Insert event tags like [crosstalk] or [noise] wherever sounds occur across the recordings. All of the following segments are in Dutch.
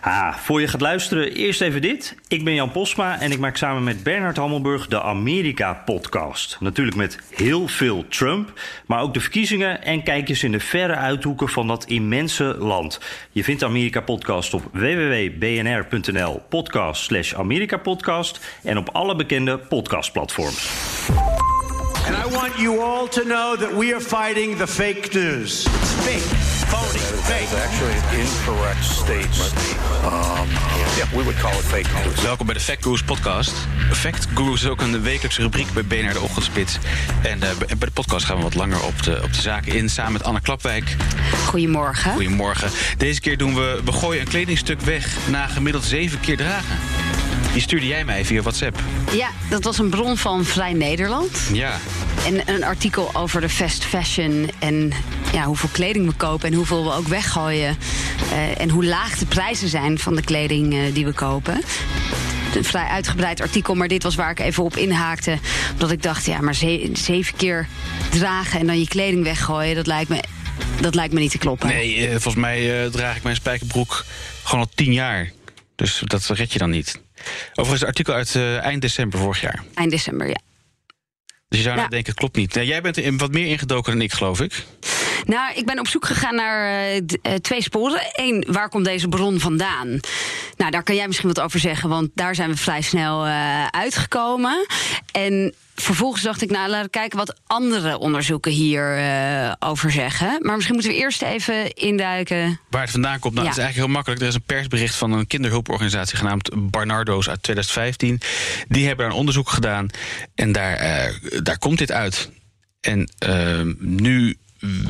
Ah, voor je gaat luisteren, eerst even dit. Ik ben Jan Posma en ik maak samen met Bernard Hammelburg de Amerika-podcast. Natuurlijk met heel veel Trump, maar ook de verkiezingen en kijkjes in de verre uithoeken van dat immense land. Je vindt de Amerika-podcast op www.bnr.nl podcast slash Amerika-podcast en op alle bekende podcastplatforms. And I want you all to know that we are fighting the fake news. It's fake, phony, fake. actually an incorrect statement. Um, yeah, we would call it fake news. Welkom bij de Fact Gurus podcast. Fact Gurus is ook een wekelijkse rubriek bij BNR de Ochtendspits. En eh, bij de podcast gaan we wat langer op de, op de zaken in... samen met Anne Klapwijk. Goedemorgen. Goedemorgen. Deze keer doen we... we gooien een kledingstuk weg na gemiddeld zeven keer dragen. Die stuurde jij mij via WhatsApp. Ja, dat was een bron van Vrij Nederland. Ja. En een artikel over de fast fashion en ja, hoeveel kleding we kopen en hoeveel we ook weggooien. Eh, en hoe laag de prijzen zijn van de kleding eh, die we kopen. Een vrij uitgebreid artikel, maar dit was waar ik even op inhaakte. Omdat ik dacht, ja, maar ze- zeven keer dragen en dan je kleding weggooien, dat lijkt me, dat lijkt me niet te kloppen. Nee, eh, volgens mij eh, draag ik mijn spijkerbroek gewoon al tien jaar. Dus dat red je dan niet. Overigens, een artikel uit eh, eind december vorig jaar. Eind december, ja. Dus je zou nou denken, het klopt niet. Jij bent er wat meer ingedoken dan ik, geloof ik. Nou, ik ben op zoek gegaan naar eh, eh, twee sporen. Eén, waar komt deze bron vandaan? Nou, daar kan jij misschien wat over zeggen, want daar zijn we vrij snel eh, uitgekomen. En vervolgens dacht ik, nou, laten we kijken wat andere onderzoeken hierover over zeggen. Maar misschien moeten we eerst even induiken. Waar het vandaan komt, nou, Ja. het is eigenlijk heel makkelijk. Er is een persbericht van een kinderhulporganisatie genaamd Barnardo's uit 2015. Die hebben daar een onderzoek gedaan en daar, daar komt dit uit. En eh, nu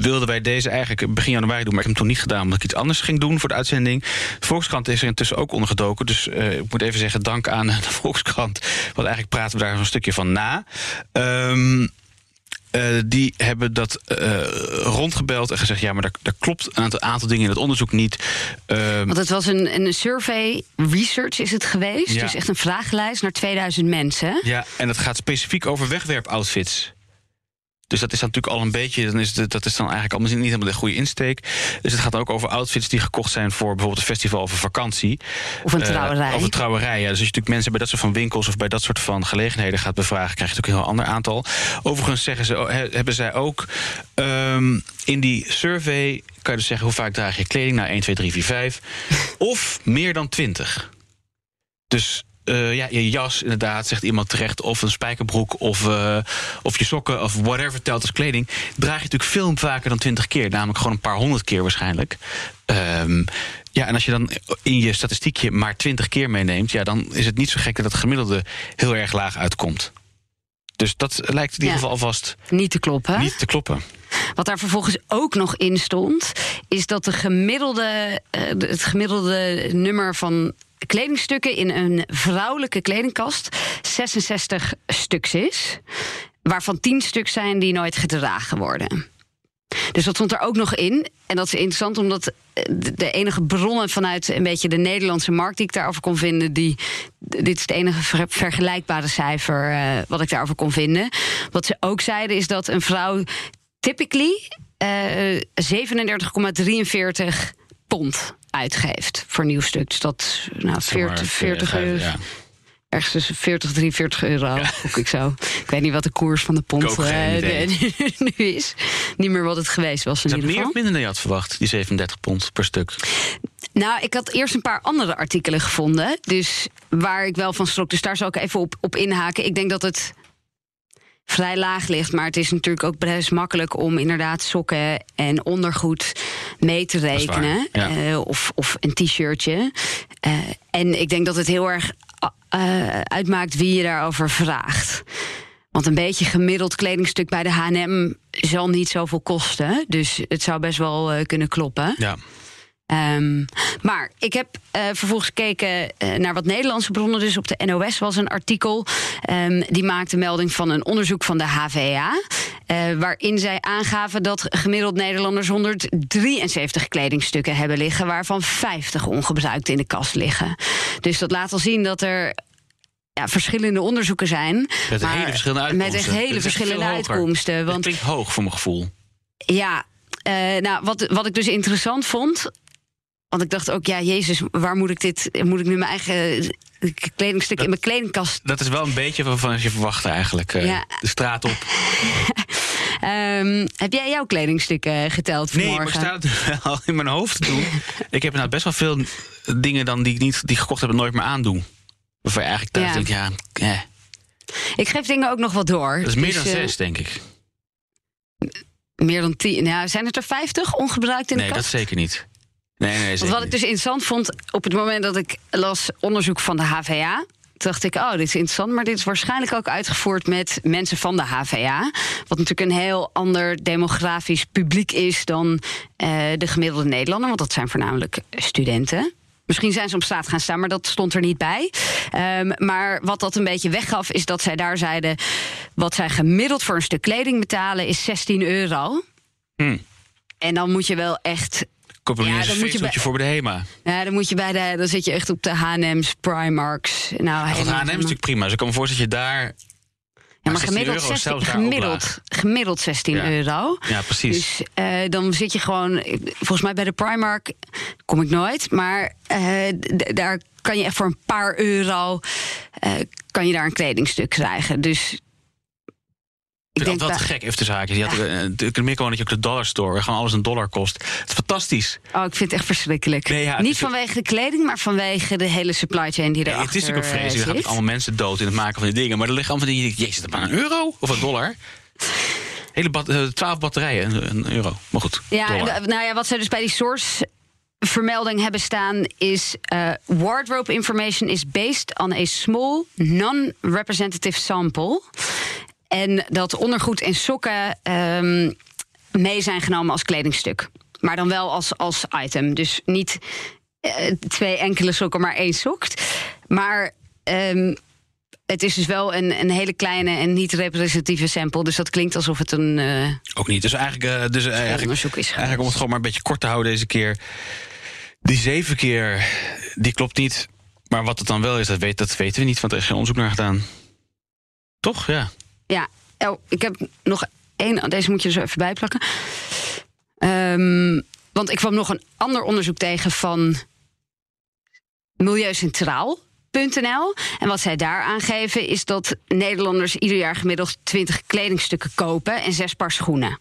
wilden wij deze eigenlijk begin januari doen, maar ik heb hem toen niet gedaan omdat ik iets anders ging doen voor de uitzending. De Volkskrant is er intussen ook ondergedoken, dus eh, ik moet even zeggen dank aan [laughs] de Volkskrant. Want eigenlijk praten we daar een stukje van na. Ehm eh, die hebben dat eh, rondgebeld en gezegd: ja, maar daar, daar klopt een aantal, aantal dingen in het onderzoek niet. Ehm, Want het was een, een survey research is het geweest. Ja. Dus echt een vragenlijst naar 2000 mensen. ja, en dat gaat specifiek over wegwerpoutfits. Dus dat is dan natuurlijk al een beetje, dan is het, dat is dan eigenlijk al misschien niet helemaal de goede insteek. Dus het gaat ook over outfits die gekocht zijn voor bijvoorbeeld een festival of een vakantie. Of een Eh, trouwerij. of een trouwerij, ja. Dus als je natuurlijk mensen bij dat soort van winkels of bij dat soort van gelegenheden gaat bevragen, krijg je natuurlijk een heel ander aantal. Overigens zeggen ze, he- hebben zij ook ehm, in die survey, kan je dus zeggen hoe vaak draag je kleding? Nou, 1, 2, 3, 4, 5. of meer dan 20. Dus eh, ja, je jas, inderdaad, zegt iemand terecht. Of een spijkerbroek, of, eh, of je sokken, of whatever telt als kleding. Draag je natuurlijk veel vaker dan 20 keer. Namelijk gewoon een paar honderd keer waarschijnlijk. Ehm, ja, en als je dan in je statistiekje maar 20 keer meeneemt... ja, dan is het niet zo gek dat het gemiddelde heel erg laag uitkomt. Dus dat lijkt in ieder Ja. geval alvast Niet te kloppen. niet te kloppen. Wat daar vervolgens ook nog in stond, is dat de gemiddelde, eh, het gemiddelde nummer van kledingstukken in een vrouwelijke kledingkast 66 stuks is. Waarvan 10 stuks zijn die nooit gedragen worden. Dus dat stond er ook nog in. En dat is interessant, omdat eh, de enige bronnen vanuit een beetje de Nederlandse markt die ik daarover kon vinden, die, dit is het enige ver- vergelijkbare cijfer eh, wat ik daarover kon vinden. Wat ze ook zeiden is dat een vrouw typically eh 37,43 pond uitgeeft voor een nieuw stuk. Dus dat nou, Zeg maar, 40, 40 vijf- euro. ja. Ergens tussen 40, 43 euro. Ik zo. Ik weet niet wat de koers van de pond eh, [laughs] nu is. Niet meer wat het geweest was in Is dat meer of minder dan je had verwacht, die 37 pond per stuk? Nou, ik had eerst een paar andere artikelen gevonden. Dus waar ik wel van schrok. Dus daar zal ik even op, op inhaken. Ik denk dat het vrij laag ligt. Maar het is natuurlijk ook best makkelijk om inderdaad sokken en ondergoed mee te waar, rekenen. ja. Eh, of, of een t-shirtje. Eh, en ik denk dat het heel erg eh, uitmaakt wie je daarover vraagt. Want een beetje gemiddeld kledingstuk bij de H&M zal niet zoveel kosten. Dus het zou best wel kunnen kloppen. Ja. Ehm, maar ik heb eh, vervolgens gekeken eh, naar wat Nederlandse bronnen. Dus op de NOS was een artikel. ehm, die maakte melding van een onderzoek van de HVA. eh, waarin zij aangaven dat gemiddeld Nederlanders 173 kledingstukken hebben liggen. Waarvan 50 ongebruikt in de kast liggen. Dus dat laat al zien dat er. Ja, verschillende onderzoeken zijn. Met hele verschillende uitkomsten. Met echt hele echt verschillende hoger. uitkomsten. Want klinkt hoog voor mijn gevoel. ja, nou, wat, wat ik dus interessant vond. Want ik dacht ook, ja, Jezus, waar moet ik dit? Moet ik nu mijn eigen kledingstuk in mijn kledingkast? Dat is wel een beetje waarvan je verwacht eigenlijk. eh, Ja. De straat op. [laughs] Ehm, heb jij jouw kledingstukken geteld Nee, vanmorgen? maar staat het [laughs] al in mijn hoofd te doen. [laughs] ik heb nou best wel veel dingen dan die ik niet die ik gekocht heb en nooit meer aandoen. Waarvan je eigenlijk thuis Ja. denkt, ja, eh, Ik geef dingen ook nog wat door. dat is meer Dus, dan eh, zes, denk ik. meer dan tien. Nou, zijn het er vijftig ongebruikt in Nee, de dat kast? zeker niet. Nee, nee, Want zeker wat ik dus interessant vond, op het moment dat ik las onderzoek van de HVA. Dacht ik, oh, dit is interessant. Maar dit is waarschijnlijk ook uitgevoerd met mensen van de HVA. Wat natuurlijk een heel ander demografisch publiek is dan eh, de gemiddelde Nederlander. Want dat zijn voornamelijk studenten. Misschien zijn ze op straat gaan staan, maar dat stond er niet bij. Ehm, maar wat dat een beetje weggaf, is dat zij daar zeiden... wat zij gemiddeld voor een stuk kleding betalen, is 16 euro. Hmm. En dan moet je wel echt Ja, een moet je feestje bij- voor bij de HEMA. ja, dan moet je bij de. Dan zit je echt op de H&M's, Primarks. Nou, Ja, H&M is natuurlijk prima. Dus ik kan me voorstellen dat je daar... Ja, maar 16 gemiddeld, euro 16, zelfs daar ook gemiddeld, gemiddeld 16 Ja. euro. Ja, precies. Dus eh, dan zit je gewoon. Volgens mij bij de Primark kom ik nooit. Maar eh, daar kan je echt voor een paar euro. eh, kan je daar een kledingstuk krijgen. Dus. Ik vind het wel te gek, even haakjes. Je had, Ja. eh, Ik merk gewoon dat je ook de dollar store, gewoon alles een dollar kost. Het is fantastisch. Oh, ik vind het echt verschrikkelijk. Nee, ja, het Niet vanwege de kleding, maar vanwege de hele supply chain die erachter het is natuurlijk ook vreselijk. Er gaan zit. ook allemaal mensen dood in het maken van die dingen. Maar er liggen allemaal van die... Jezus, dat maar een euro? Of een dollar? Hele bat, eh, 12 batterijen, een, euro. Maar goed, Ja, dollar. nou ja, wat zij dus bij die source vermelding hebben staan is eh, wardrobe information is based on a small non-representative sample. En dat ondergoed en sokken ehm, mee zijn genomen als kledingstuk. Maar dan wel als, als item. Dus niet eh, twee enkele sokken, maar één sok. Maar ehm, het is dus wel een, een hele kleine en niet representatieve sample. Dus dat klinkt alsof het een. eh, Ook niet. Dus eigenlijk, eh, dus eigenlijk, onderzoek is eigenlijk om het gewoon maar een beetje kort te houden deze keer. Die zeven keer, die klopt niet. Maar wat het dan wel is, dat, weet, dat weten we niet, want er is geen onderzoek naar gedaan. Toch? Ja. Ja, ik heb nog één. Deze moet je zo even bijplakken. Ehm, want ik kwam nog een ander onderzoek tegen van Milieucentraal.nl. En wat zij daar aangeven is dat Nederlanders ieder jaar gemiddeld 20 kledingstukken kopen en zes paar schoenen.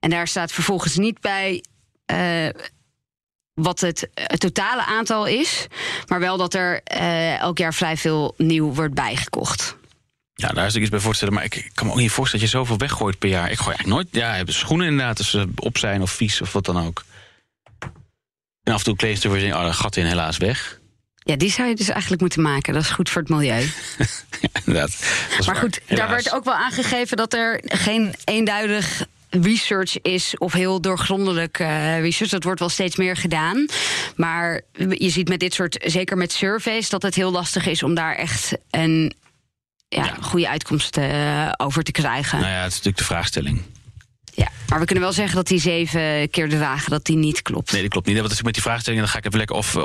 En daar staat vervolgens niet bij eh, wat het, het totale aantal is, maar wel dat er eh, elk jaar vrij veel nieuw wordt bijgekocht. Ja, daar is ik iets bij voorstellen. Maar ik, kan me ook niet voorstellen dat je zoveel weggooit per jaar. Ik gooi eigenlijk nooit. Ja, hebben schoenen inderdaad, als ze op zijn of vies of wat dan ook. En af en toe je denkt, oh, dat gat in helaas weg. Ja, die zou je dus eigenlijk moeten maken. Dat is goed voor het milieu. [laughs] Ja, inderdaad. Maar waar. goed, daar werd ook wel aangegeven dat er geen eenduidig research is of heel doorgrondelijk eh, research. Dat wordt wel steeds meer gedaan. Maar je ziet met dit soort, zeker met surveys, dat het heel lastig is om daar echt een ja, Ja. goede uitkomst eh, over te krijgen. Nou ja, het is natuurlijk de vraagstelling. Ja, maar we kunnen wel zeggen dat die zeven keer dragen, dat die niet klopt. Nee, dat klopt niet. Want als ik met die vraagstelling, dan ga ik even lekker of, eh,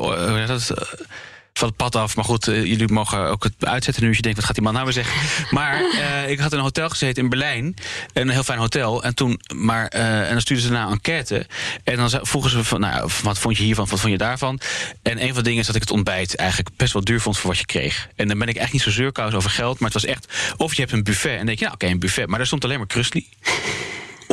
van het pad af. Maar goed, eh, jullie mogen ook het uitzetten nu als je denkt, wat gaat die man nou weer zeggen? [laughs] Maar eh, ik had in een hotel gezeten in Berlijn. Een heel fijn hotel. En toen, maar, eh, en dan stuurden ze naar een enquête. En dan vroegen ze van, nou, wat vond je hiervan, wat vond je daarvan? En een van de dingen is dat ik het ontbijt eigenlijk best wel duur vond voor wat je kreeg. En dan ben ik echt niet zo zeurkous over geld. Maar het was echt, of je hebt een buffet. En dan denk je, nou oké, een buffet. Maar daar stond alleen maar krusli.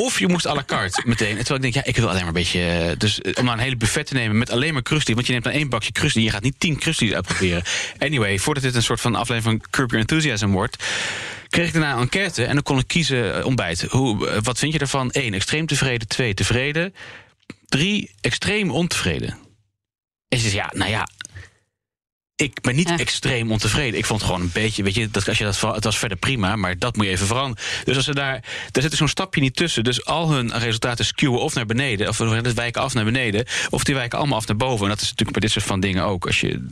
Of je moest à la carte [laughs] meteen. En terwijl ik denk, ja, ik wil alleen maar een beetje... eh, Dus eh, om nou een hele buffet te nemen met alleen maar krusty. Want je neemt dan één bakje krusty. Je gaat niet tien krusties uitproberen. [laughs] Anyway, voordat dit een soort van aflevering van Curb Your Enthusiasm wordt... kreeg ik daarna een enquête en dan kon ik kiezen eh, ontbijt. Hoe, wat vind je ervan? Eén, extreem tevreden. Twee, tevreden. Drie, extreem ontevreden. En ze zei, ja, nou ja... ik ben niet Ja. extreem ontevreden. Ik vond het gewoon een beetje, weet je, dat, als je dat, het was verder prima, maar dat moet je even veranderen. Dus als ze daar, daar zit er zo'n stapje niet tussen. Dus al hun resultaten skewen of naar beneden, of het wijken af naar beneden, of die wijken allemaal af naar boven. En dat is natuurlijk bij dit soort van dingen ook. Als je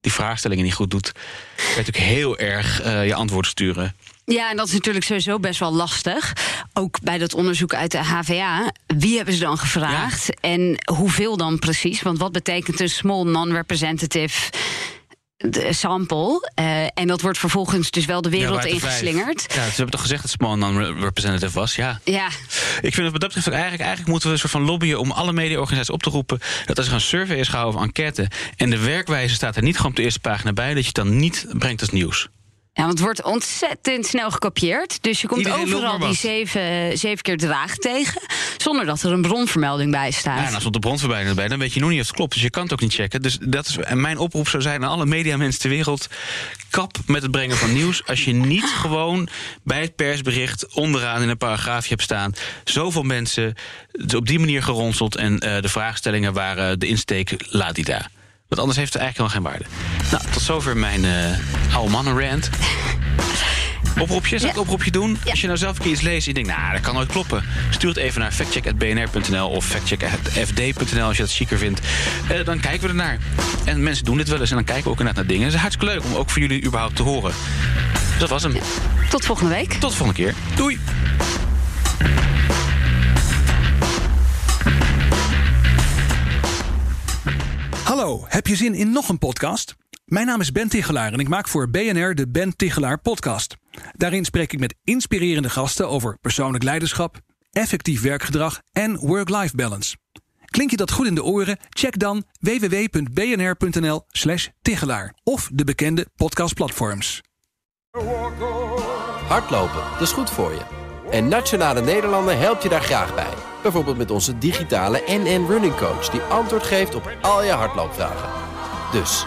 die vraagstellingen niet goed doet, kan je natuurlijk heel erg eh, je antwoord sturen. Ja, en dat is natuurlijk sowieso best wel lastig. Ook bij dat onderzoek uit de HVA. Wie hebben ze dan gevraagd? En hoeveel dan precies? Want wat betekent een small non-representative de sample? Eh, en dat wordt vervolgens dus wel de wereld vijf. ingeslingerd. Ja, ze hebben toch gezegd dat Small non-representative was? Ja. Ja, Ik vind het wat dat betreft eigenlijk, eigenlijk moeten we een soort van lobbyen om alle mediaorganisaties op te roepen dat als er een survey is gehouden of enquête en de werkwijze staat er niet gewoon op de eerste pagina bij, dat je het dan niet brengt als nieuws. Ja, want het wordt ontzettend snel gekopieerd. Dus je komt Iedereen overal die zeven, zeven keer draag tegen. Zonder dat er een bronvermelding bij staat. Ja, en als er de bronverwijder bij, dan weet je nog niet of het klopt. Dus je kan het ook niet checken. Dus dat is, en mijn oproep zou zijn aan alle mediamensen ter wereld: kap met het brengen van nieuws. Als je niet gewoon bij het persbericht onderaan in een paragraafje hebt staan. Zoveel mensen op die manier geronseld. En eh, de vraagstellingen waren de insteek, laat die daar. Want anders heeft het eigenlijk helemaal geen waarde. Nou, tot zover mijn eh oude mannen rant. [laughs] Oproepje, zal ik Ja. oproepje doen? Ja. Als je nou zelf een keer iets leest en je denkt, nou, dat kan nooit kloppen. Stuur het even naar factcheck.bnr.nl of factcheck.fd.nl als je dat chiquer vindt. Eh, dan kijken we ernaar. En mensen doen dit wel eens en dan kijken we ook inderdaad naar dingen. Het is hartstikke leuk om ook voor jullie überhaupt te horen. Dus dat was hem. Tot volgende week. Tot de volgende keer. Doei! Hallo, heb je zin in nog een podcast? Mijn naam is Ben Tichelaar en ik maak voor BNR de Ben Tichelaar Podcast. Daarin spreek ik met inspirerende gasten over persoonlijk leiderschap, effectief werkgedrag en work-life balance. Klink je dat goed in de oren? Check dan www.bnr.nl/slash Tichelaar of de bekende podcastplatforms. Hardlopen, dat is goed voor je. En Nationale Nederlanden helpt je daar graag bij. Bijvoorbeeld met onze digitale NN Running Coach... die antwoord geeft op al je hardloopvragen. Dus,